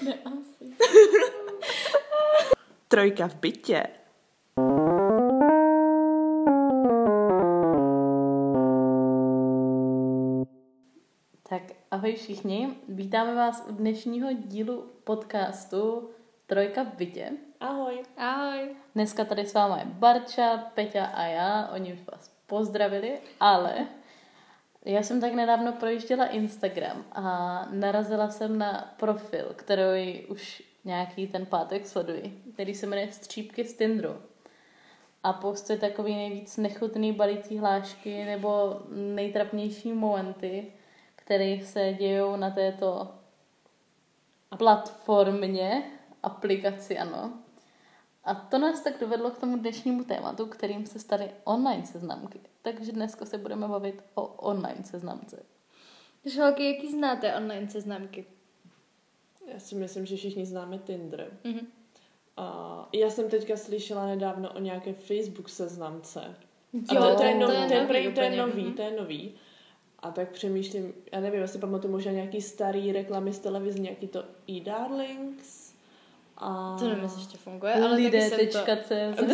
Ne, asi. Trojka v bytě. Tak ahoj všichni, vítáme vás u dnešního dílu podcastu Trojka v bytě. Ahoj. Ahoj. Dneska tady s vámi je Barča, Peťa a já, oni už vás pozdravili, ale já jsem tak nedávno projížděla Instagram a narazila jsem na profil, který už nějaký ten pátek sleduji, který se jmenuje Střípky z Tinderu. A postuje takový nejvíc nechutný balící hlášky nebo nejtrapnější momenty, které se dějou na této platformě, aplikaci, ano. A to nás tak dovedlo k tomu dnešnímu tématu, kterým se staly online seznamky. Takže dneska se budeme bavit o online seznamce. Takže holky, jaký znáte online seznamky? Já si myslím, že všichni známe Tinder. Mhm. A já jsem teďka slyšela nedávno o nějaké Facebook seznamce. A Jo, to, to, je, no, to je to, je, nový to je nový, to je nový. A tak přemýšlím, já nevím, já si pamatuju možná nějaký starý reklamy z televize, nějaký to e-darlings. A... To nevím, jestli ještě funguje, ale taky jsem to...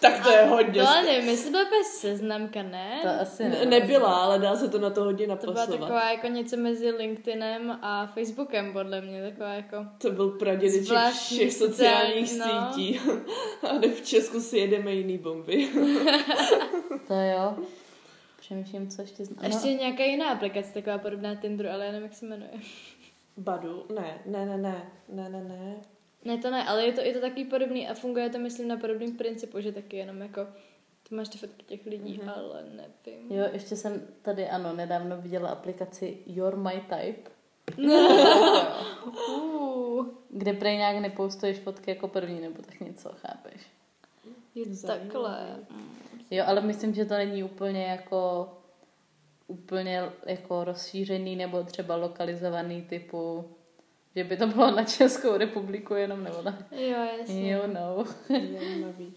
Tak to je hodně. To ale nevím, jestli byla úplně seznamka, ne? To asi Ne, ne. nebyla, ale dá se to na to hodně To byla taková jako něco mezi LinkedInem a Facebookem, podle mě, taková jako... To byl pradědeček všech sociálních sociální, no. sítí. A v Česku si jedeme jiný bomby. To jo. Přemýšlím, co ještě znám. A ještě nějaká jiná aplikace, taková podobná Tinderu, ale já nevím, jak se jmenuje. Badu? Ne, ne, ne, ne, ne, ne, ne. Ne, to ne, ale je to, je to takový podobný a funguje to, myslím, na podobným principu, že taky jenom jako... Ty máš ty fotky těch lidí, Mhm. ale nevím. Jo, ještě jsem tady, ano, nedávno viděla aplikaci You're My Type, Uh, kde prej nějak nepostuješ fotky jako první, nebo tak něco, chápeš? je to takhle. Jo, ale myslím, že to není úplně jako úplně jako rozšířený nebo třeba lokalizovaný typu, že by to bylo na Českou republiku jenom nebo na... Jo, jasně. Jo, no. Zajímavý.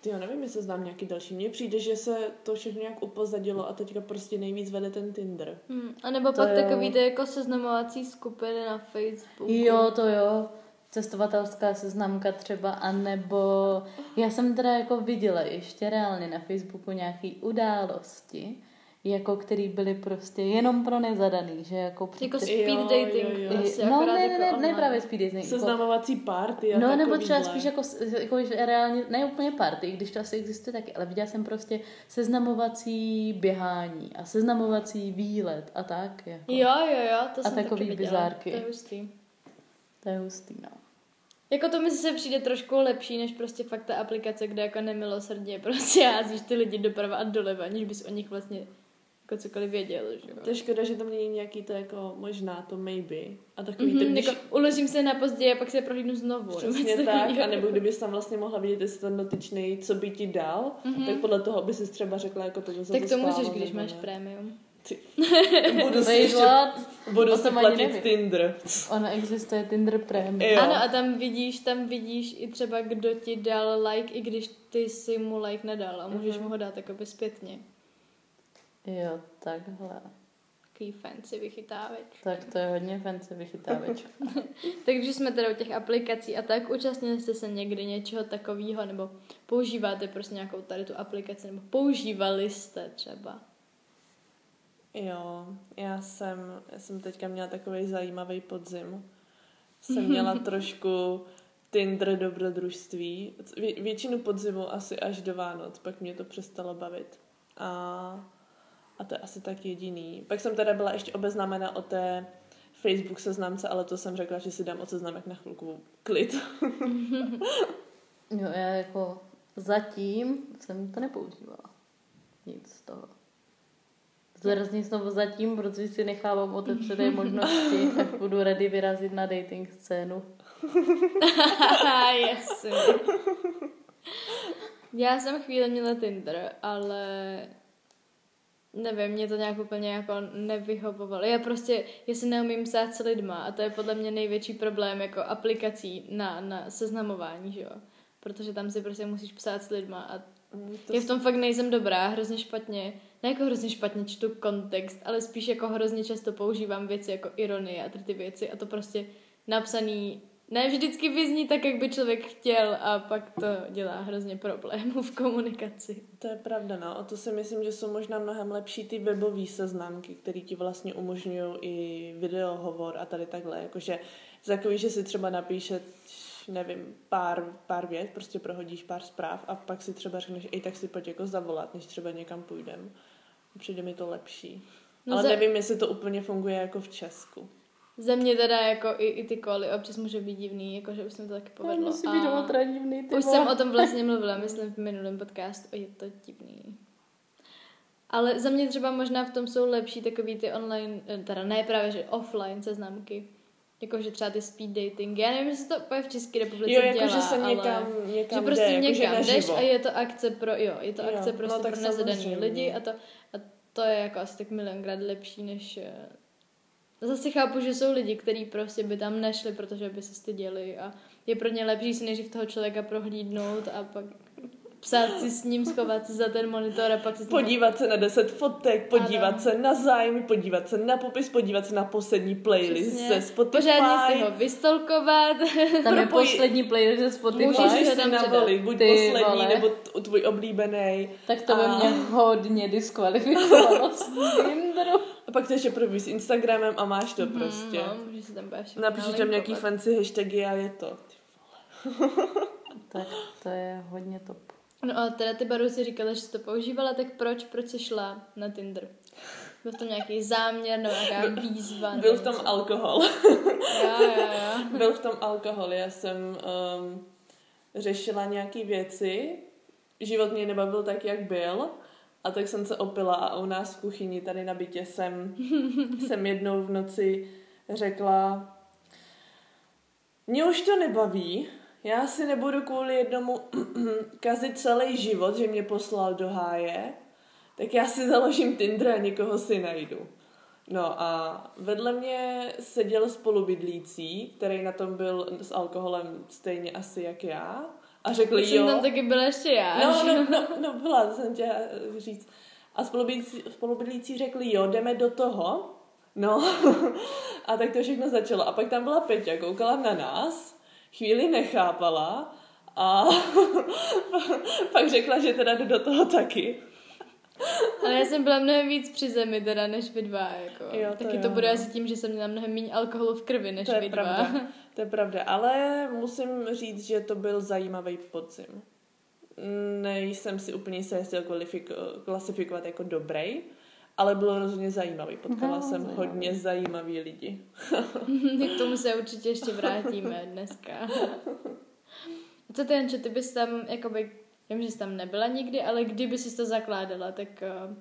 Ty jo, nevím, jestli znám nějaký další. Mně přijde, že se to všechno nějak upozadilo a teďka prostě nejvíc vede ten Tinder. Hmm. A nebo To pak jo. takový ty jako seznamovací skupiny na Facebooku. Jo, to jo. Cestovatelská seznamka třeba, anebo já jsem teda jako viděla ještě reálně na Facebooku nějaký události, jako který byly prostě jenom pro nezadaný, že jako Jako přijde- speed Jo, dating. jo, jo. Prostě, no ne, jako ne, ne, ne právě speed dating. Jako, Seznamovací party a no nebo třeba spíš jako, jako že reálně, ne úplně party, když to asi existuje taky, ale viděla jsem prostě seznamovací běhání a seznamovací výlet a tak. Jako. Jo, jo, jo, to A jsem takový taky viděla. bizárky. To je hustý. To je hustý, no. Jako to mi se přijde trošku lepší, než prostě fakt ta aplikace, kde jako nemilosrdně prostě házíš ty lidi doprava a doleva, aniž bys o nich vlastně jako cokoliv věděl, že jo. To je škoda, že tam není nějaký to jako možná, to maybe. A takový Mm-hmm, to, když... jako uložím se na později a pak se prohlídnu znovu. Přesně tak, a nebo kdybys tam vlastně mohla vidět, jestli ten dotyčný, co by ti dal, mm-hmm. tak podle toho by si třeba řekla, jako to, že se Tak to stálo, můžeš, když nebo máš ne. prémium. Ty. Budu si ještě, budu si platit nevím. Tinder. Ono existuje Tinder Premium. Ano, a tam vidíš, tam vidíš i třeba, kdo ti dal like, i když ty si mu like nedal a můžeš Mhm. mu ho dát jakoby zpětně. Jo, takhle. Takový fancy vychytávač. Tak to je hodně fancy vychytávač. Takže jsme teda u těch aplikací a tak účastnili jste se někdy něčeho takového, nebo používáte prostě nějakou tady tu aplikaci, nebo používali jste třeba. Jo, já jsem, já jsem teďka měla takový zajímavý podzim. Jsem měla trošku Tinder dobrodružství. Vě, většinu podzimu asi až do Vánoc, pak mě to přestalo bavit. A, a to je asi tak jediný. Pak jsem teda byla ještě obeznámena o té Facebook seznamce, ale to jsem řekla, že si dám od seznamek na chvilku klid. Jo, já jako zatím jsem to nepoužívala. Nic z toho. Zdůrazním znovu zatím, protože si nechávám otevřené možnosti, až budu ready vyrazit na dating scénu. Jasně. Já jsem chvíli měla Tinder, ale nevím, mě to nějak úplně jako nevyhovovalo. Já prostě, já si neumím psát s lidma a to je podle mě největší problém jako aplikací na, na seznamování, že jo. Protože tam si prostě musíš psát s lidma a To Já v tom fakt nejsem dobrá, hrozně špatně, ne jako hrozně špatně čtu kontext, ale spíš jako hrozně často používám věci jako ironie a tady ty věci a to prostě napsaný ne vždycky vyzní tak, jak by člověk chtěl a pak to dělá hrozně problémů v komunikaci. To je pravda, no. A to si myslím, že jsou možná mnohem lepší ty webové seznamky, které ti vlastně umožňují i videohovor a tady takhle. Jakože takový, že si třeba napíše, nevím, pár, pár vět, prostě prohodíš pár zpráv a pak si třeba řekneš, ej, tak si pojď jako zavolat, než třeba někam půjdem. Přijde mi to lepší. No Ale za- nevím, jestli to úplně funguje jako v Česku. Za mě teda jako i, i ty koly občas může být divný, jako že už se mi to taky povedlo. musí být a divný, ty Už vole. jsem o tom vlastně mluvila, myslím v minulém podcastu, je to divný. Ale za mě třeba možná v tom jsou lepší takový ty online, eh, teda ne právě, že offline seznamky. Jakože třeba ty speed dating. Já nevím, jestli to úplně v České republice Jo, jako dělá, že se někam, ale... někam že prostě jde, jako, že někam jdeš naživo. a je to akce pro, jo, je to Jo, akce no prostě tak pro nezadaný lidi a to, a to je jako asi tak milionkrát lepší, než... Zase chápu, že jsou lidi, kteří prostě by tam nešli, protože by se styděli a je pro ně lepší si nejdřív toho člověka prohlídnout a pak psát si s ním, schovat se za ten monitor a pak si s ním... Podívat se na 10 fotek, podívat Ano. se na zájmy, podívat se na popis, podívat se na poslední playlist Přesně. ze Spotify. Pořádně si ho vystolkovat. Tam je Propojí- poslední playlist ze Spotify. Můžeš si tam přidat. navolit, buď Ty poslední, vole. nebo t- tvůj oblíbený. Tak to by A- mě hodně diskvalifikovalo z Tinderu. A pak to ještě probíš s Instagramem a máš to prostě. No, můžeš si tam tam nějaký fancy hashtagy a je to. Tak to je hodně top. No a teda ty Baru si říkala, že jsi to používala, tak proč, proč jsi šla na Tinder? Byl v tom nějaký záměr nebo nějaká výzva? nebo Byl v tom něco? alkohol. Jo, jo, jo. Byl v tom alkohol. Já jsem um, řešila nějaký věci. Život mě nebavil tak, jak byl. A tak jsem se opila a u nás v kuchyni tady na bytě jsem, jsem jednou v noci řekla mě už to nebaví, já si nebudu kvůli jednomu kazit celý život, že mě poslal do háje, tak já si založím Tinder a někoho si najdu. No a vedle mě seděl spolubydlící, který na tom byl s alkoholem stejně asi jak já. A řekl, Jsem jo. tam taky byla ještě já. No, no, no, no byla, to jsem chtěla říct. A spolubydlící, spolubydlící řekli, jo, jdeme do toho. No, a tak to všechno začalo. A pak tam byla Peťa, koukala na nás, chvíli nechápala a pak řekla, že teda jde do toho taky. Ale já jsem byla mnohem víc při zemi teda než vy dva. Jako. Jo, to Taky jo, to bude asi tím, že jsem měla mnohem méně alkoholu v krvi než To je vy dva. pravda. To je pravda, ale musím říct, že to byl zajímavý podzim. Nejsem si úplně jestli ho kvalifiko- klasifikovat jako dobrý, ale bylo rozhodně zajímavý. Potkala No, jsem zajímavý. hodně zajímavý lidi. K tomu se určitě ještě vrátíme dneska. Co ty, Jančo, ty bys tam, jakoby, vím, že jsi tam nebyla nikdy, ale kdyby jsi to zakládala, tak uh,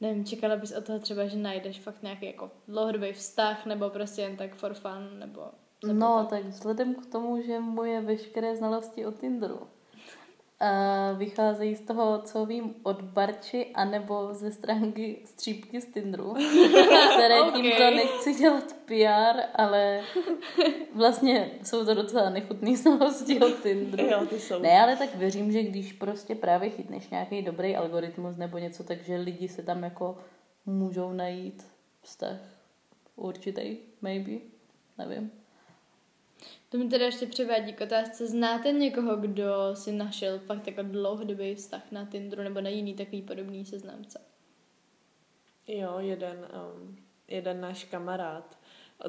nevím, čekala bys od toho třeba, že najdeš fakt nějaký jako dlouhodobý vztah, nebo prostě jen tak for fun, nebo... nebo No, tak vzhledem k tomu, že moje veškeré znalosti o Tinderu a vycházejí z toho, co vím od Barči, anebo ze stránky střípky z Tinderu, které Ok. tímto nechci dělat PR, ale vlastně jsou to docela nechutné znalosti o Tinderu. Jo, ty jsou. Ne, ale tak věřím, že když prostě právě chytneš nějaký dobrý algoritmus nebo něco, takže lidi se tam jako můžou najít vztah určitý, maybe, nevím. To mi teda ještě přivádí k otázce, znáte někoho, kdo si našel fakt jako dlouhodobý vztah na Tinderu nebo na jiný takový podobný seznamce? Jo, jeden, um, jeden náš kamarád.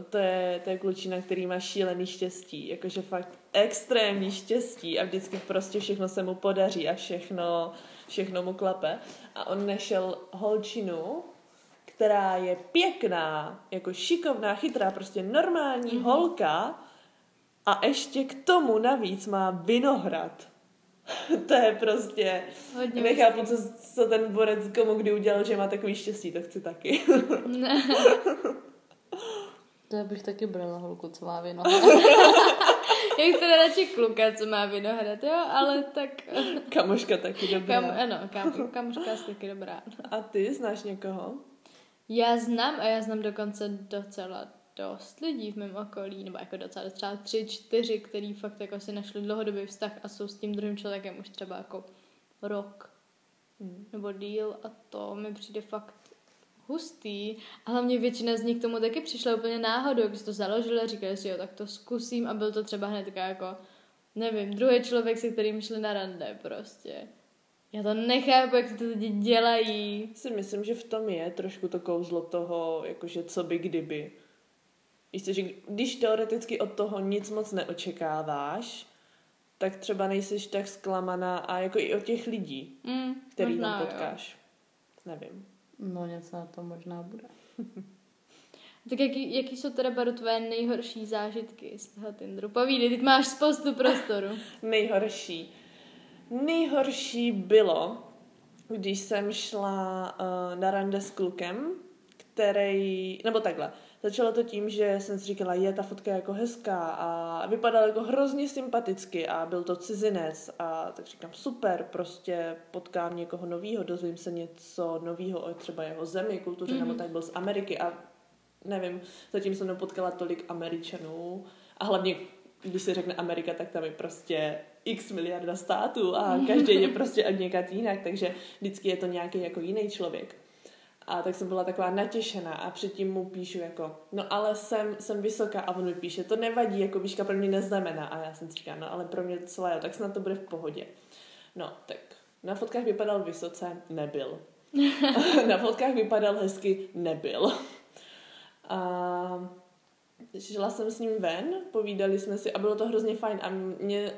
To je, to je klučina, který má šílený štěstí. Jakože fakt extrémní štěstí a vždycky prostě všechno se mu podaří a všechno, všechno mu klape. A on našel holčinu, která je pěkná, jako šikovná, chytrá, prostě normální mm-hmm. holka a ještě k tomu navíc má vinohrad. to je prostě... Hodně Nechápu, co, co ten borec komu kdy udělal, že má takový štěstí, to chci taky. To já bych taky brala holku, co má vino. Já bych teda radši kluka, co má vinohrad, jo, ale tak... Kamoška taky dobrá. Kam, ano, kam, kamoška je taky dobrá. A ty znáš někoho? Já znám a já znám dokonce docela dost lidí v mém okolí, nebo jako docela třeba tři, čtyři, který fakt jako si našli dlouhodobý vztah a jsou s tím druhým člověkem už třeba jako rok Hmm. nebo díl a to mi přijde fakt hustý. A hlavně většina z nich k tomu taky přišla úplně náhodou, když to založili a říkali si, jo, tak to zkusím a byl to třeba hned jako, nevím, druhý člověk, se kterým šli na rande prostě. Já to nechápu, jak to lidi dělají. Si myslím, že v tom je trošku to kouzlo toho, jakože co by kdyby. Víš co, že když teoreticky od toho nic moc neočekáváš, tak třeba nejsiš tak zklamaná a jako i od těch lidí, Mm, který možná, tam jo. potkáš. Nevím. No něco na to možná bude. Tak jaký, jaký jsou teda, Baru, tvoje nejhorší zážitky z toho Tinderu? Povídej, teď máš spoustu prostoru. Nejhorší. Nejhorší bylo, když jsem šla uh, na rande s klukem, který, nebo takhle, začalo to tím, že jsem si říkala, je, ta fotka je jako hezká a vypadal jako hrozně sympaticky a byl to cizinec a tak říkám, super, prostě potkám někoho novýho, dozvím se něco novýho o třeba jeho zemi, kultuře, mm-hmm. nebo tak byl z Ameriky a nevím, zatím jsem nepotkala tolik Američanů a hlavně, když se řekne Amerika, tak tam je prostě x miliarda států a každý je prostě od někad jinak, takže vždycky je to nějaký jako jiný člověk. A tak jsem byla taková natěšená a předtím mu píšu jako, no ale jsem, jsem vysoká a on mi píše, to nevadí, jako výška pro mě neznamená. A já jsem si říkala, no ale pro mě jo, tak snad to bude v pohodě. No, tak na fotkách vypadal vysoce, nebyl. na fotkách vypadal hezky, nebyl. A šla jsem s ním ven, povídali jsme si a bylo to hrozně fajn a mě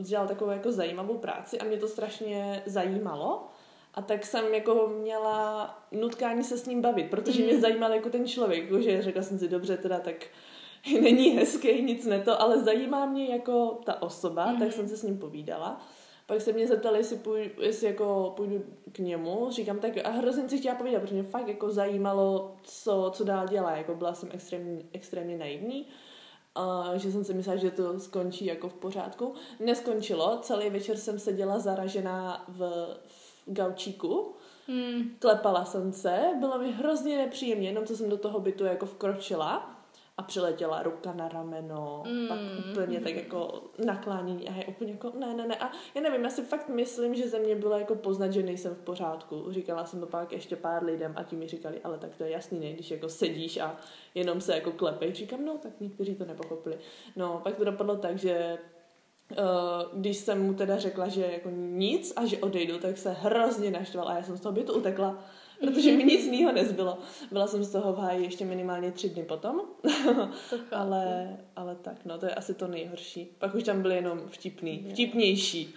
dělal takovou jako zajímavou práci a mě to strašně zajímalo. A tak jsem jako měla nutkání se s ním bavit, protože mě zajímal jako ten člověk, že řekla jsem si, dobře, teda tak není hezký, nic ne to, ale zajímá mě jako ta osoba, mm-hmm. tak jsem se s ním povídala. Pak se mě zeptali, jestli, půjdu, jestli jako půjdu k němu. Říkám tak a hrozně si chtěla povídat, protože mě fakt jako zajímalo, co, co dál dělá. Jako byla jsem extrémně, extrémně naivní. Uh, že jsem si myslela, že to skončí jako v pořádku. Neskončilo, celý večer jsem seděla zaražená v, v gaučíku, Hmm. klepala jsem se, bylo mi hrozně nepříjemně, jenom co jsem do toho bytu jako vkročila a přiletěla ruka na rameno, mm. pak úplně tak jako naklánění a je úplně jako ne, ne, ne. A já nevím, já si fakt myslím, že ze mě bylo jako poznat, že nejsem v pořádku. Říkala jsem to pak ještě pár lidem a ti mi říkali, ale tak to je jasný, ne, když jako sedíš a jenom se jako klepej. Říkám, no, tak někteří to nepochopili. No, pak to dopadlo tak, že když jsem mu teda řekla, že jako nic a že odejdu, tak se hrozně naštval a já jsem z toho bytu utekla, protože mi nic jiného nezbylo. Byla jsem z toho v háji ještě minimálně tři dny potom, ale, ale tak, no to je asi to nejhorší. Pak už tam byly jenom vtipný, vtipnější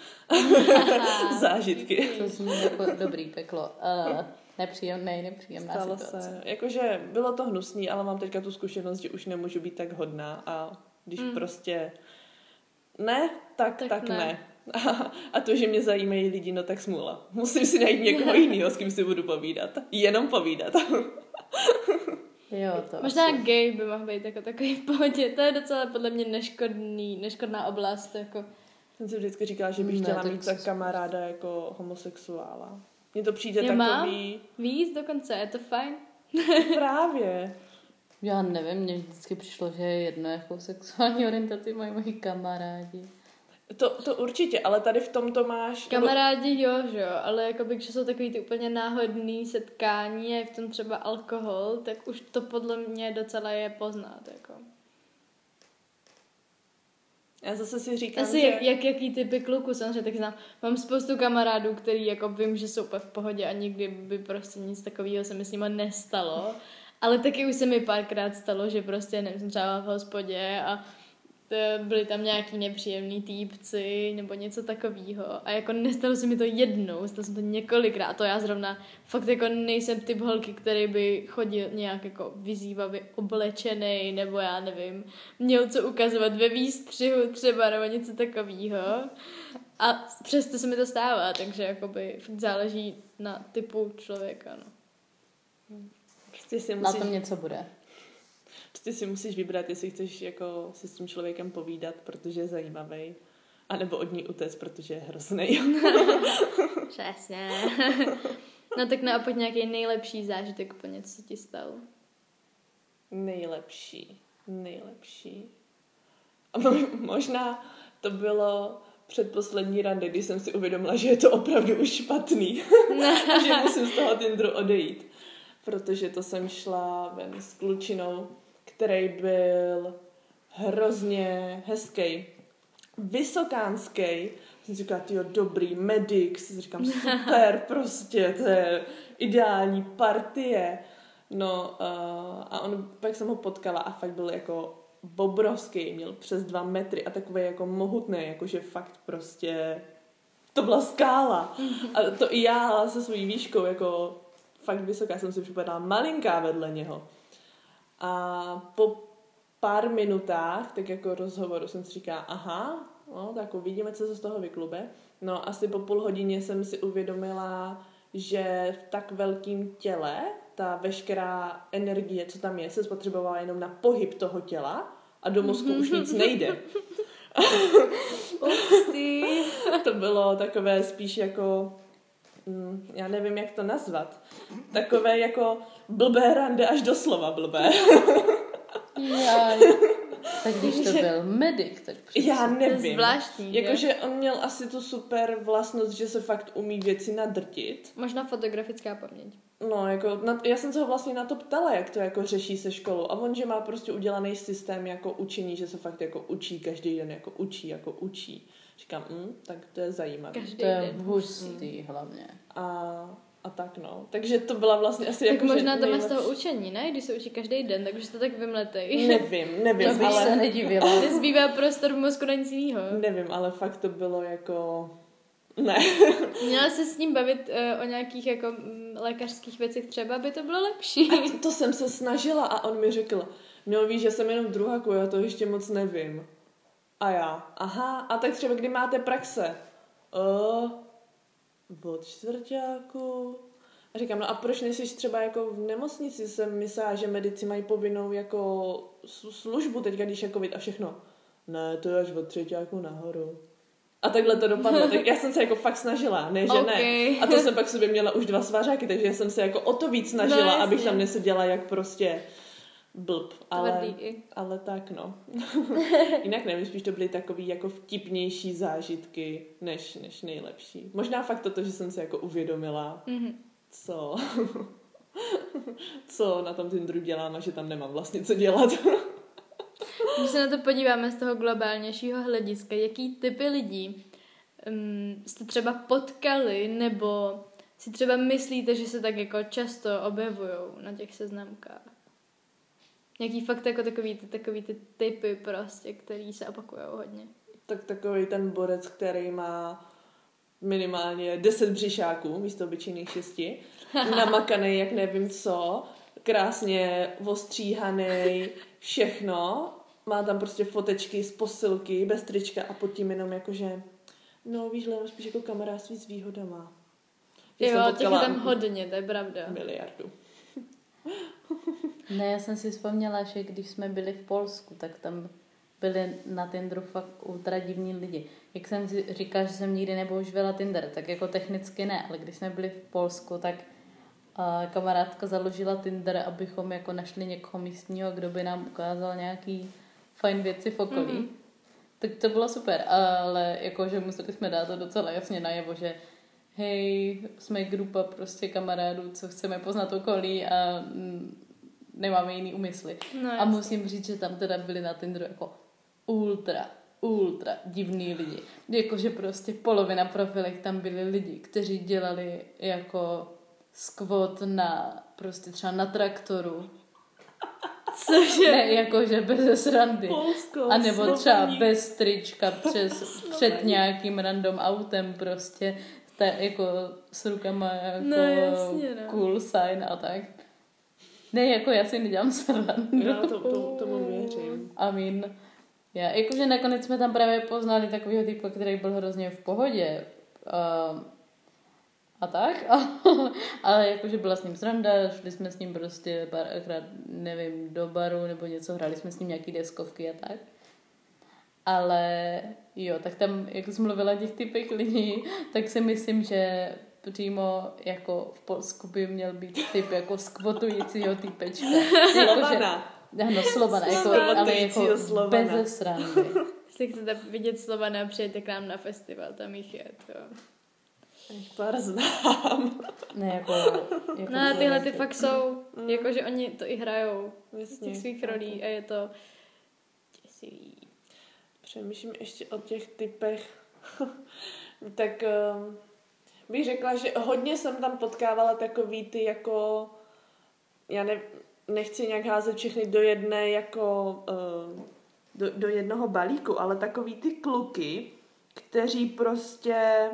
zážitky. To zní jako dobrý peklo. Uh, nepříjemný, nepříjemná Stalo situace. se. Jakože bylo to hnusný, ale mám teďka tu zkušenost, že už nemůžu být tak hodná a když mm. prostě ne, tak, tak, Tak tak ne. ne. A, a to, že mě zajímají lidi, no tak smůla. Musím si najít někoho jiného, s kým si budu povídat. Jenom povídat. Jo, to Možná asi. gay by mohl být jako takový v pohodě. To je docela podle mě neškodný, neškodná oblast. Jako. Jsem si vždycky říkala, že bych chtěla tak mít s- kamaráda jako homosexuála. Mně to přijde mám. takový... Víc dokonce, je to fajn. Právě. Já nevím, mně vždycky přišlo, že je jedno, jakou sexuální orientaci mají moji kamarádi. To, to určitě, ale tady v tom to máš... Kamarádi jo, že jo, ale jakoby, když jsou takový ty úplně náhodný setkání a je v tom třeba alkohol, tak už to podle mě docela je poznat. Jako. Já zase si říkám, Asi že... jak, jak, jaký typy kluku, samozřejmě tak znám. Mám spoustu kamarádů, který jako vím, že jsou úplně v pohodě a nikdy by prostě nic takového se mi s nima nestalo. Ale taky už se mi párkrát stalo, že prostě, nevím, jsem třeba v hospodě a e, byli tam nějaký nepříjemný týpci nebo něco takového. A jako nestalo se mi to jednou, stalo se to několikrát. A to já zrovna fakt jako nejsem typ holky, který by chodil nějak jako vyzývavě oblečený, nebo já nevím, měl co ukazovat ve výstřihu třeba, nebo něco takového. A přesto se mi to stává, takže jakoby fakt záleží na typu člověka, no. Prostě si Na musíš, tom něco bude. prostě si musíš vybrat, jestli chceš jako si s tím člověkem povídat, protože je zajímavý. A nebo od ní utéct, protože je hrozný. Přesně. no tak na pojď nějaký nejlepší zážitek po něco, co ti stalo. Nejlepší. Nejlepší. A mo- možná to bylo předposlední rande, kdy jsem si uvědomila, že je to opravdu už špatný. že musím z toho Tinderu odejít. Protože to jsem šla ven s klučinou, který byl hrozně hezký, vysokánský. Jsem si říkala, tyjo, dobrý, medic, si říkám, super, prostě, to je ideální partie. No uh, a on, pak jsem ho potkala a fakt byl jako bobrovský, měl přes dva metry a takový jako mohutný, jakože fakt prostě to byla skála. A to i já se svojí výškou, jako fakt vysoká, jsem si připadala malinká vedle něho. A po pár minutách, tak jako rozhovoru jsem si říká, aha, no, tak uvidíme, co se z toho vyklube. No, asi po půl hodině jsem si uvědomila, že v tak velkým těle ta veškerá energie, co tam je, se spotřebovala jenom na pohyb toho těla a do mozku už nic nejde. to bylo takové spíš jako, já nevím, jak to nazvat, takové jako blbé rande až doslova blbé. Já, tak když to byl medic, tak přesně. Já nevím. To je zvláštní. Jakože on měl asi tu super vlastnost, že se fakt umí věci nadrtit. Možná fotografická paměť. No, jako, na, já jsem se ho vlastně na to ptala, jak to jako řeší se školou. A on, že má prostě udělaný systém jako učení, že se fakt jako učí každý den, jako učí, jako učí. Říkám, mm, tak to je zajímavé. Každý to je hustý hlavně. A a tak no. Takže to byla vlastně asi tak jako, možná to má z toho učení, ne? Když se učí každý den, tak už to tak vymletej. Nevím, nevím, to bych ale... se nedivila. Zbývá prostor v mozku na nic jiného. Nevím, ale fakt to bylo jako... Ne. Měla se s ním bavit uh, o nějakých jako m, lékařských věcech třeba, aby to bylo lepší. A to, to jsem se snažila a on mi řekl, no víš, že jsem jenom v druháku, já to ještě moc nevím. A já, aha, a tak třeba kdy máte praxe? Uh, od čtvrtáku. A říkám, no a proč nejsi třeba jako v nemocnici? Jsem myslela, že medici mají povinnou jako službu teďka, když je covid a všechno. Ne, to je až od třetíku nahoru. A takhle to dopadlo. Tak já jsem se jako fakt snažila, ne, že okay. ne. A to jsem pak sobě měla už dva svařáky, takže jsem se jako o to víc snažila, no, abych tam neseděla jak prostě blb, ale, ale tak no. Jinak nevím, spíš to byly takový jako vtipnější zážitky, než, než nejlepší. Možná fakt to, že jsem se jako uvědomila, mm-hmm. co, co na tom Tinderu dělám a že tam nemám vlastně co dělat. Když se na to podíváme z toho globálnějšího hlediska, jaký typy lidí um, jste třeba potkali, nebo si třeba myslíte, že se tak jako často objevují na těch seznamkách? Nějaký fakt jako takový ty, takový ty typy prostě, který se opakují hodně. Tak takový ten borec, který má minimálně 10 břišáků místo obyčejných šesti, namakaný jak nevím co, krásně ostříhaný, všechno. Má tam prostě fotečky z posilky, bez trička a pod tím jenom jakože no víš, Leno, spíš jako kamarádství s výhodama. Že jo, těch je tam hodně, to je pravda. Miliardu. Ne, já jsem si vzpomněla, že když jsme byli v Polsku, tak tam byli na Tinderu fakt ultra divní lidi. Jak jsem si říkala, že jsem nikdy nepoužívala Tinder, tak jako technicky ne, ale když jsme byli v Polsku, tak uh, kamarádka založila Tinder, abychom jako našli někoho místního, kdo by nám ukázal nějaký fajn věci v okolí. Mm-hmm. Tak to bylo super, ale jakože museli jsme dát to docela jasně najevo, že hej, jsme grupa prostě kamarádů, co chceme poznat okolí a nemáme jiný úmysly. No, a musím říct, že tam teda byli na Tinderu jako ultra, ultra divný lidi. Jakože prostě polovina profilek tam byli lidi, kteří dělali jako skvot na prostě třeba na traktoru. Cože? Ne, jakože bez srandy. Polsko, a nebo třeba bez trička přes, před nějakým random autem prostě ta, jako s rukama jako no, jasně, no. cool sign a tak. Ne, jako já si nedělám srandu. Já to, to, tomu věřím. I mean, já, jakože nakonec jsme tam právě poznali takového typu, který byl hrozně v pohodě. Uh, a tak. ale jakože byla s ním sranda, šli jsme s ním prostě párkrát, nevím, do baru nebo něco, hráli jsme s ním nějaký deskovky a tak. Ale jo, tak tam, jak jsi mluvila těch typech lidí, tak si myslím, že přímo jako v Polsku by měl být typ jako skvotujícího typečka. Slovana. Jako, ano, Slovana, jako, ale jako bez srandy. Jestli chcete vidět Slovana, přijďte k nám na festival, tam jich je. To. Jich pár znám. Ne, jako... jako No a že- tyhle ty fakt jsou, jakože oni to i hrajou z Jasně. těch svých rolí a je to děsivý. Přemýšlím ještě o těch typech. tak um, bych řekla, že hodně jsem tam potkávala takový ty jako, já ne, nechci nějak házet všechny do jedné jako, uh, do, do jednoho balíku, ale takový ty kluky, kteří prostě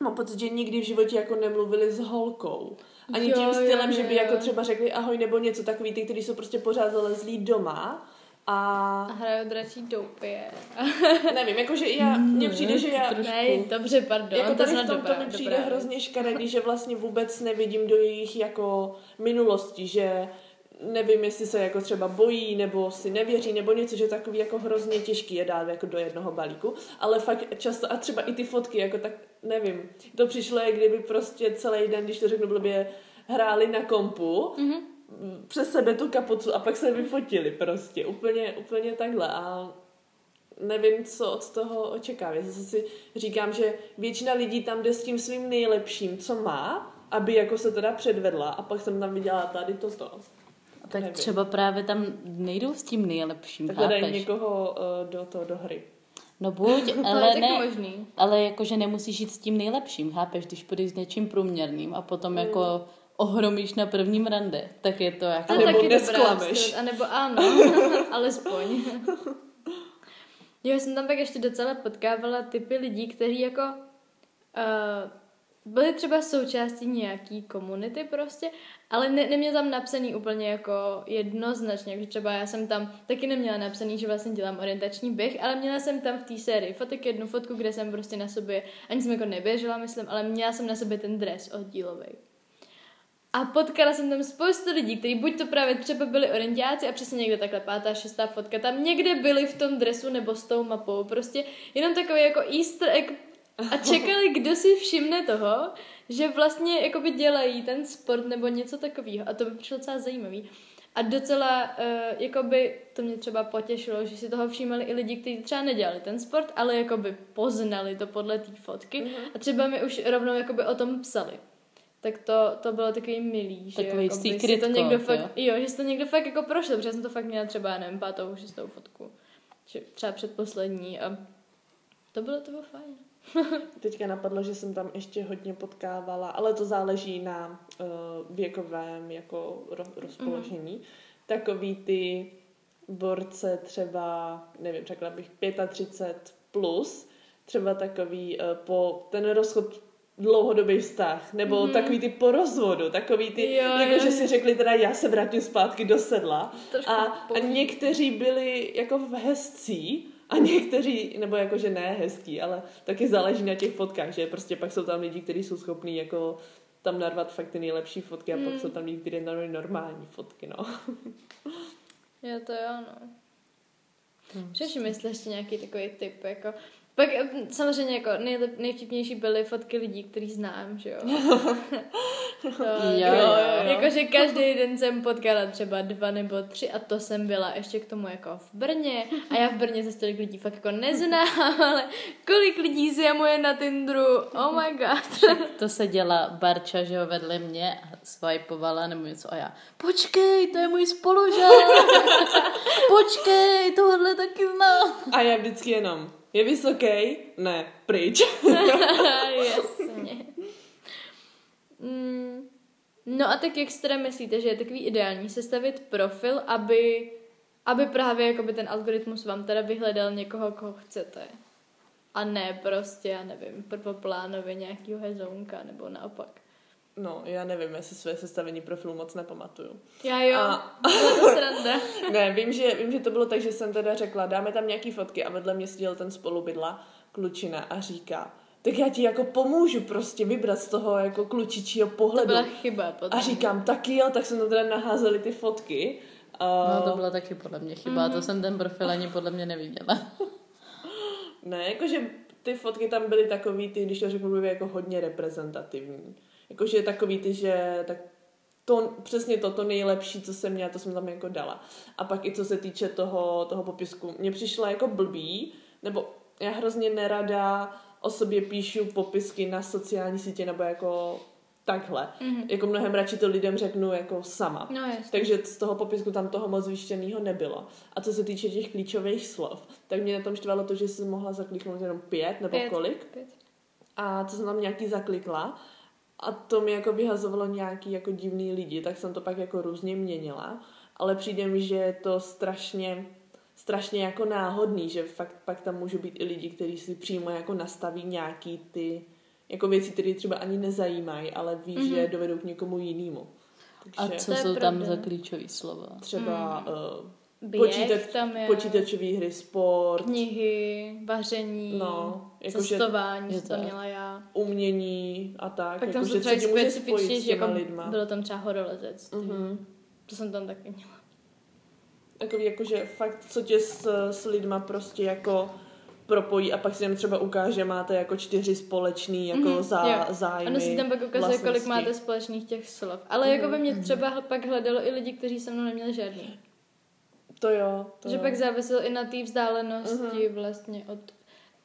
mám pocit, že nikdy v životě jako nemluvili s holkou. Ani Jo, tím jo, stylem, jo, že by jo. jako třeba řekli ahoj nebo něco takový, ty, kteří jsou prostě pořád zalezlí doma. A A hrajou dračí doupě. Nevím, jakože já, mně přijde, že já... Ne, dobře, pardon. Jako to tady snad v tom dobrá, to mi přijde dobrá hrozně škaredý, že vlastně vůbec nevidím do jejich jako minulosti, že nevím, jestli se jako třeba bojí, nebo si nevěří, nebo něco, že takový jako hrozně těžký je dát jako do jednoho balíku, ale fakt často, a třeba i ty fotky, jako tak, nevím, to přišlo, jak kdyby prostě celý den, když to řeknu blbě, hráli na kompu, Mhm. mm-hmm. Přes sebe tu kapucu a pak se vyfotili prostě, úplně, úplně takhle a nevím, co od toho očekávat. Zase si říkám, že většina lidí tam jde s tím svým nejlepším, co má, aby jako se teda předvedla a pak jsem tam viděla tady toto. Tak nevím. třeba právě tam nejdou s tím nejlepším, Takhle dají někoho uh, do, toho do hry. No buď, ale ne, možný. ale jakože nemusíš jít s tím nejlepším, chápeš? Když půjdeš s něčím průměrným a Mm. potom jako ohromíš na prvním rande, tak je to jako... Je Nebo taky nesklameš. vstřed, anebo ano, alespoň. Jo, já jsem tam pak ještě docela potkávala typy lidí, kteří jako uh, byli třeba součástí nějaký komunity prostě, ale ne, neměl tam napsaný úplně jako jednoznačně, že třeba já jsem tam taky neměla napsaný, že vlastně dělám orientační běh, ale měla jsem tam v té sérii fotek jednu fotku, kde jsem prostě na sobě, ani jsem jako neběžela, myslím, ale měla jsem na sobě ten dres oddílový. A potkala jsem tam spoustu lidí, kteří buď to právě třeba byli orientáci a přesně někde takhle pátá, šestá fotka, tam někde byli v tom dresu nebo s tou mapou, prostě jenom takový jako easter egg a čekali, kdo si všimne toho, že vlastně jakoby dělají ten sport nebo něco takového a to by přišlo docela zajímavý. A docela, uh, jakoby, to mě třeba potěšilo, že si toho všímali i lidi, kteří třeba nedělali ten sport, ale jakoby poznali to podle té fotky Mhm. a třeba mi už rovnou jakoby o tom psali. Tak to, to bylo takový milý, že Takový jakoby si secret to někdo code, fakt, jo. že si to někdo fakt jako prošel, protože jsem to fakt měla třeba, nevím, pátou, šestou fotku. Že třeba předposlední a to bylo, to bylo fajn. Teďka napadlo, že jsem tam ještě hodně potkávala, ale to záleží na uh, věkovém jako ro- rozpoložení. Mm-hmm. Takový ty borce třeba, nevím, řekla bych 35 plus, třeba takový uh, po ten rozchod dlouhodobý vztah, nebo mm-hmm. takový ty po rozvodu, takový ty, Jo, jako jo, že si řekli teda já se vrátím zpátky do sedla Trošku a, a někteří byli jako v hezcí a někteří, nebo jako že ne hezký, ale taky záleží na těch fotkách, že prostě pak jsou tam lidi, kteří jsou schopní jako tam narvat fakt ty nejlepší fotky a Hmm. pak jsou tam lidi, kteří narvají normální fotky, no. Jo, to jo, no. Přeším, jestli ještě nějaký takový typ, jako... Pak eh, samozřejmě jako nejlep, nejvtipnější byly fotky lidí, který znám, že jo. to, Jo, jako, jo, jo. Jakože každý den jsem potkala třeba dva nebo tři a to jsem byla ještě k tomu jako v Brně a já v Brně ze tolik lidí fakt jako neznám, ale kolik lidí si je na Tinderu, oh my god. To se děla Barča, že ho vedle mě a swipeovala nebo něco a já, počkej, to je můj spolužák, počkej, tohle taky znám. A já vždycky jenom, je vysoký? Ne, pryč. Jasně. Mm, no a tak jak si teda myslíte, že je takový ideální sestavit profil, aby, aby právě jakoby ten algoritmus vám teda vyhledal někoho, koho chcete. A ne prostě, já nevím, prvoplánově nějakýho hezounka, nebo naopak. No, já nevím, jestli své sestavení profilu moc nepamatuju. Já jo, A- to. Ne, vím že, vím, že to bylo tak, že jsem teda řekla, dáme tam nějaký fotky a vedle mě seděl ten spolubydla klučina a říká, tak já ti jako pomůžu prostě vybrat z toho jako klučičího To pohledu. byla chyba potom. A říkám, taky jo, tak jsme tam teda naházeli ty fotky. A... No to byla taky podle mě chyba, to jsem ten profil ani podle mě neviděla. Ne, jakože ty fotky tam byly takový ty, když to řeknu blbě, jako hodně reprezentativní. Jakože takový ty, že tak to, přesně to, to nejlepší, co jsem měla, to jsem tam jako dala. A pak i co se týče toho, toho popisku, mně přišla jako blbý, nebo já hrozně nerada o sobě píšu popisky na sociální sítě nebo jako takhle. Mm-hmm. Jako mnohem radši to lidem řeknu jako sama. No. Takže z toho popisku tam toho moc vyštěného nebylo. A co se týče těch klíčových slov, tak mě na tom štvalo to, že jsem mohla zakliknout jenom pět nebo Pět. kolik. Pět. A co jsem tam nějaký zaklikla a to mi jako vyhazovalo nějaký jako divný lidi, tak jsem to pak jako různě měnila. Ale přijde mi, že je to strašně strašně jako náhodný, že fakt pak tam můžou být i lidi, kteří si přímo jako nastaví nějaký ty jako věci, které třeba ani nezajímají, ale ví, mm-hmm. že dovedou k někomu jinému. A Takže co To je jsou tam za klíčové slova? třeba mm. Běh počítač, tam je, počítačové hry, sport, knihy, vaření, No, jakože- cestování, je co tam měla já. umění a tak. Pak tam jako, jsou že třeba specifičně, že jako lidma. bylo tam třeba horolezec. Mhm. To jsem tam taky měla. Takový jako, že fakt, co tě s, s lidma prostě jako propojí a pak si jen třeba ukáže, máte jako čtyři společný jako Mhm, mm-hmm, zá, jo. zájmy, Ono si tam pak ukazuje, kolik vlastnosti. máte společných těch slov. Ale Mhm, jako by mě třeba hl- pak hledalo i lidi, kteří se mnou neměli žádný. To jo, to že jo. pak záviselo i na té vzdálenosti Mhm. vlastně od...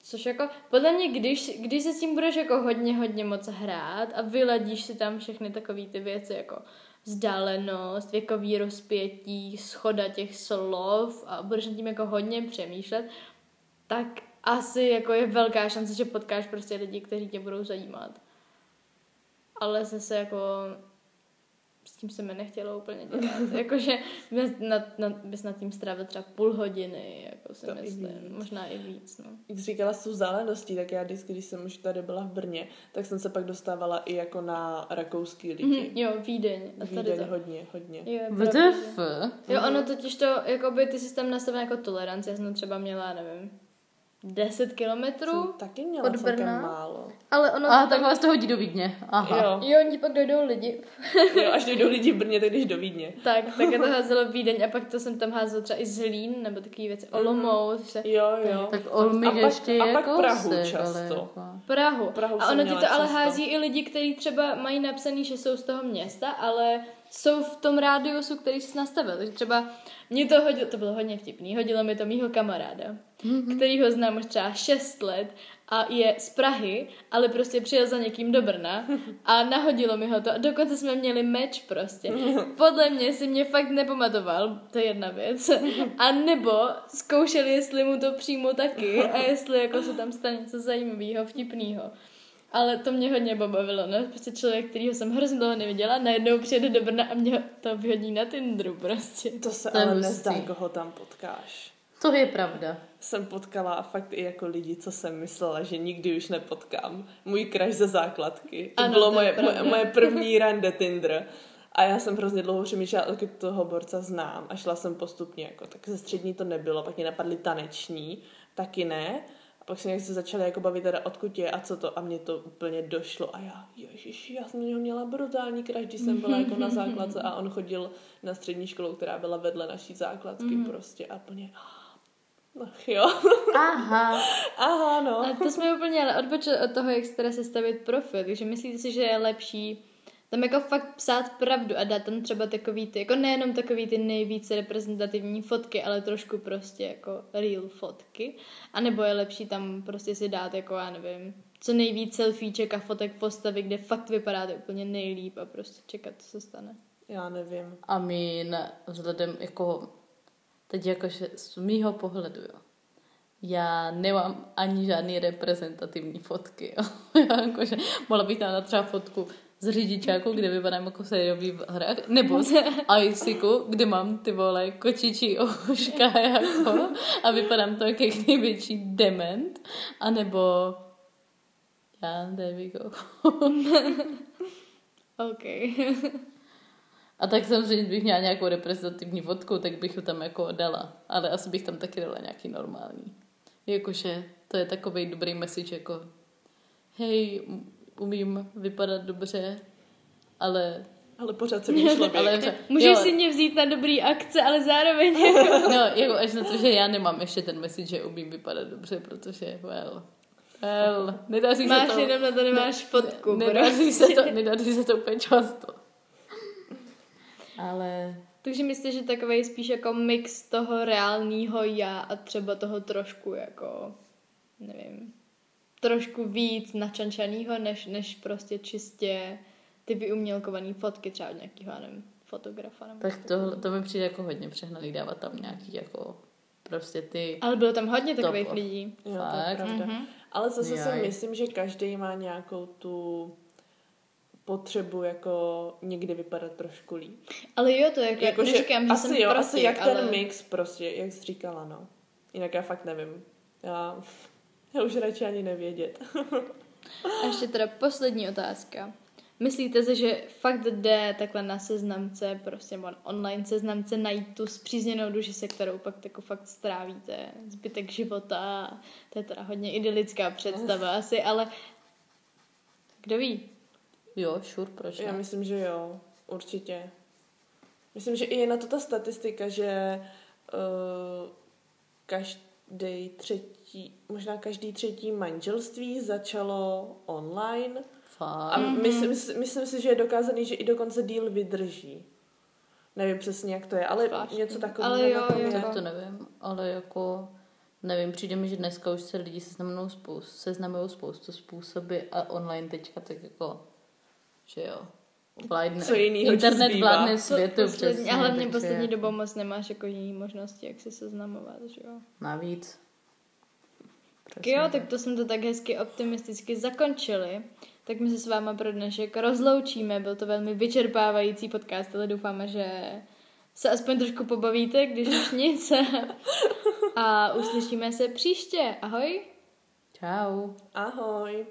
Což jako, podle mě, když, když se s tím budeš jako hodně, hodně moc hrát a vyladíš si tam všechny takové ty věci jako vzdálenost, věkový rozpětí, schoda těch slov a budeš nad tím jako hodně přemýšlet, tak asi jako je velká šance, že potkáš prostě lidi, kteří tě budou zajímat. Ale zase jako s tím se mi nechtělo úplně dělat. Jakože bys nad, nad, bys nad tím strávil třeba půl hodiny, jako si To i myslím. víc. Možná i víc, no. Jak jsi říkala s tou vzdáleností, tak já vždycky, když jsem už tady byla v Brně, tak jsem se pak dostávala i jako na rakouský lidi. Mhm, jo, Vídeň. A tady Vídeň to. hodně, hodně. Jo, je Jo, ono totiž to, jakoby ty jsi tam nastaven jako toleranci, já jsem třeba měla, nevím, 10 kilometrů, taky měla od Brna? málo. ale ono A to tak vás to hodí do Vídně. Aha. Jo. Jo, oni pak dojdou lidi. jo, až dojdou lidi v Brně, tak jdeš do Vídně. Tak, tak je to házelo Vídeň a pak to jsem tam házela třeba i Zlín, nebo takové věci, Olomouc, že Jo, jo. Tak Olmyk A pak- ještě a je pak Prahu kousek, často. Ale jako... Prahu. Prahu a ono ti to ale často. hází i lidi, kteří třeba mají napsaný, že jsou z toho města, ale jsou v tom rádiusu, který jsi nastavil. Takže třeba mě to hodilo, to bylo hodně vtipný, hodilo mi to mýho kamaráda, mm-hmm. který ho znám už třeba 6 let a je z Prahy, ale prostě přijel za někým do Brna a nahodilo mi ho to. A dokonce jsme měli meč prostě. Podle mě si mě fakt nepamatoval, to je jedna věc. A nebo zkoušeli, jestli mu to přímo taky a jestli jako se tam stane něco zajímavého, vtipného. Ale to mě hodně pobavilo, no. Prostě člověk, kterýho jsem hrozně dlouho neviděla, najednou přijede do Brna a mě to vyhodí na Tinderu prostě. To se To ale nezdá, koho tam potkáš. To je pravda. Jsem potkala fakt i jako lidi, co jsem myslela, že nikdy už nepotkám. Můj crush ze základky. To Ano, bylo to je moje, moje, moje první rande Tinder. A já jsem hrozně dlouho přemýšlela, jak toho borca znám. A šla jsem postupně, jako, tak ze střední to nebylo, pak mě napadly taneční, taky ne. A pak se nějak se začali jako bavit teda odkud je a co to. A mně to úplně došlo. A já, ježiši, já jsem na něho měla brutální crush, když jsem byla jako na základce a on chodil na střední školu, která byla vedle naší základky Mhm. prostě a plně, Ach jo. Aha. Aha, no. A to jsme úplně ale odbočili od toho, jak si teda sestavit profil, takže myslíte si, že je lepší tam jako fakt psát pravdu a dát tam třeba takový ty, jako nejenom takový ty nejvíce reprezentativní fotky, ale trošku prostě jako real fotky. A nebo je lepší tam prostě si dát jako, já nevím, co nejvíc selfieček a fotek postavy, kde fakt vypadáte úplně nejlíp a prostě čekat, co se stane. Já nevím. A my ne, vzhledem jako, teď jakože z mýho pohledu, jo. Já nemám ani žádný reprezentativní fotky, jo. Já jakože, mohla bych tam dát třeba fotku z řidičáku, kde vypadám jako v hrách, nebo z ICku, kde mám ty vole kočičí ouška jako a vypadám to jak největší dement, anebo já, there we go. OK. A tak samozřejmě, bych měla nějakou reprezentativní fotku, tak bych ho tam jako dala. Ale asi bych tam taky dala nějaký normální. Jakože to je takový dobrý message, jako hej, um- umím vypadat dobře, ale... Ale pořád jsem jen člověk. ale Můžeš jo, si mě vzít na dobrý akce, ale zároveň jako... No, jako až na to, že já nemám ještě ten message, že umím vypadat dobře, protože, well, well, nedaří Máš se to... jenom na to nemáš fotku. Nedaří se to, nedaří se to úplně často. Ale Takže myslíš, že takový spíš jako mix toho reálného já a třeba toho trošku jako nevím, trošku víc načančanýho, než, než prostě čistě ty vyumělkované fotky třeba od nějakého, nevím, fotografa. Nebo Tak to, to mi přijde jako hodně přehnaný dávat tam nějaký jako prostě ty... Ale bylo tam hodně takových Top. lidí. Jo, to Fakt? je pravda. Mhm. Ale zase si Jaj. myslím, že každý má nějakou tu potřebu jako někdy vypadat trošku líp. Ale jo, to je jako, Jako, že neříkám, že asi jsem jo, proti, asi jak ale... ten mix prostě, jak jsi říkala, no. Jinak já fakt nevím. Já, já už radši ani nevědět. A ještě teda poslední otázka. Myslíte si, že fakt jde takhle na seznamce, prostě online seznamce najít tu zpřízněnou duši, se kterou pak jako fakt strávíte zbytek života? To je teda hodně idylická představa asi, ale kdo ví? Jo, šur, proč Já ne? myslím, že jo, určitě. Myslím, že i je na to ta statistika, že uh, každý třetí, možná každý třetí manželství začalo online a Fakt. myslím, myslím si, že je dokázaný, že i dokonce díl vydrží. Nevím přesně, jak to je, ale Zvláštní. něco takového Ale jo, jo. Tak to nevím, ale jako nevím, přijde mi, že dneska už se lidi seznamují spoustu, seznamují spoustu způsoby a online teďka tak jako, že jo, vládne, Co jinýho ti internet zbývá? vládne světu poslední, přesně, a hlavně takže poslední dobou moc nemáš jako jiný možnosti, jak se seznamovat, že jo? Navíc. Tak jo, tak to jsme to tak hezky optimisticky zakončili. Tak my se s váma pro dnešek rozloučíme. Byl to velmi vyčerpávající podcast, ale doufáme, že se aspoň trošku pobavíte, když už nic. A uslyšíme se příště. Ahoj! Čau. Ahoj.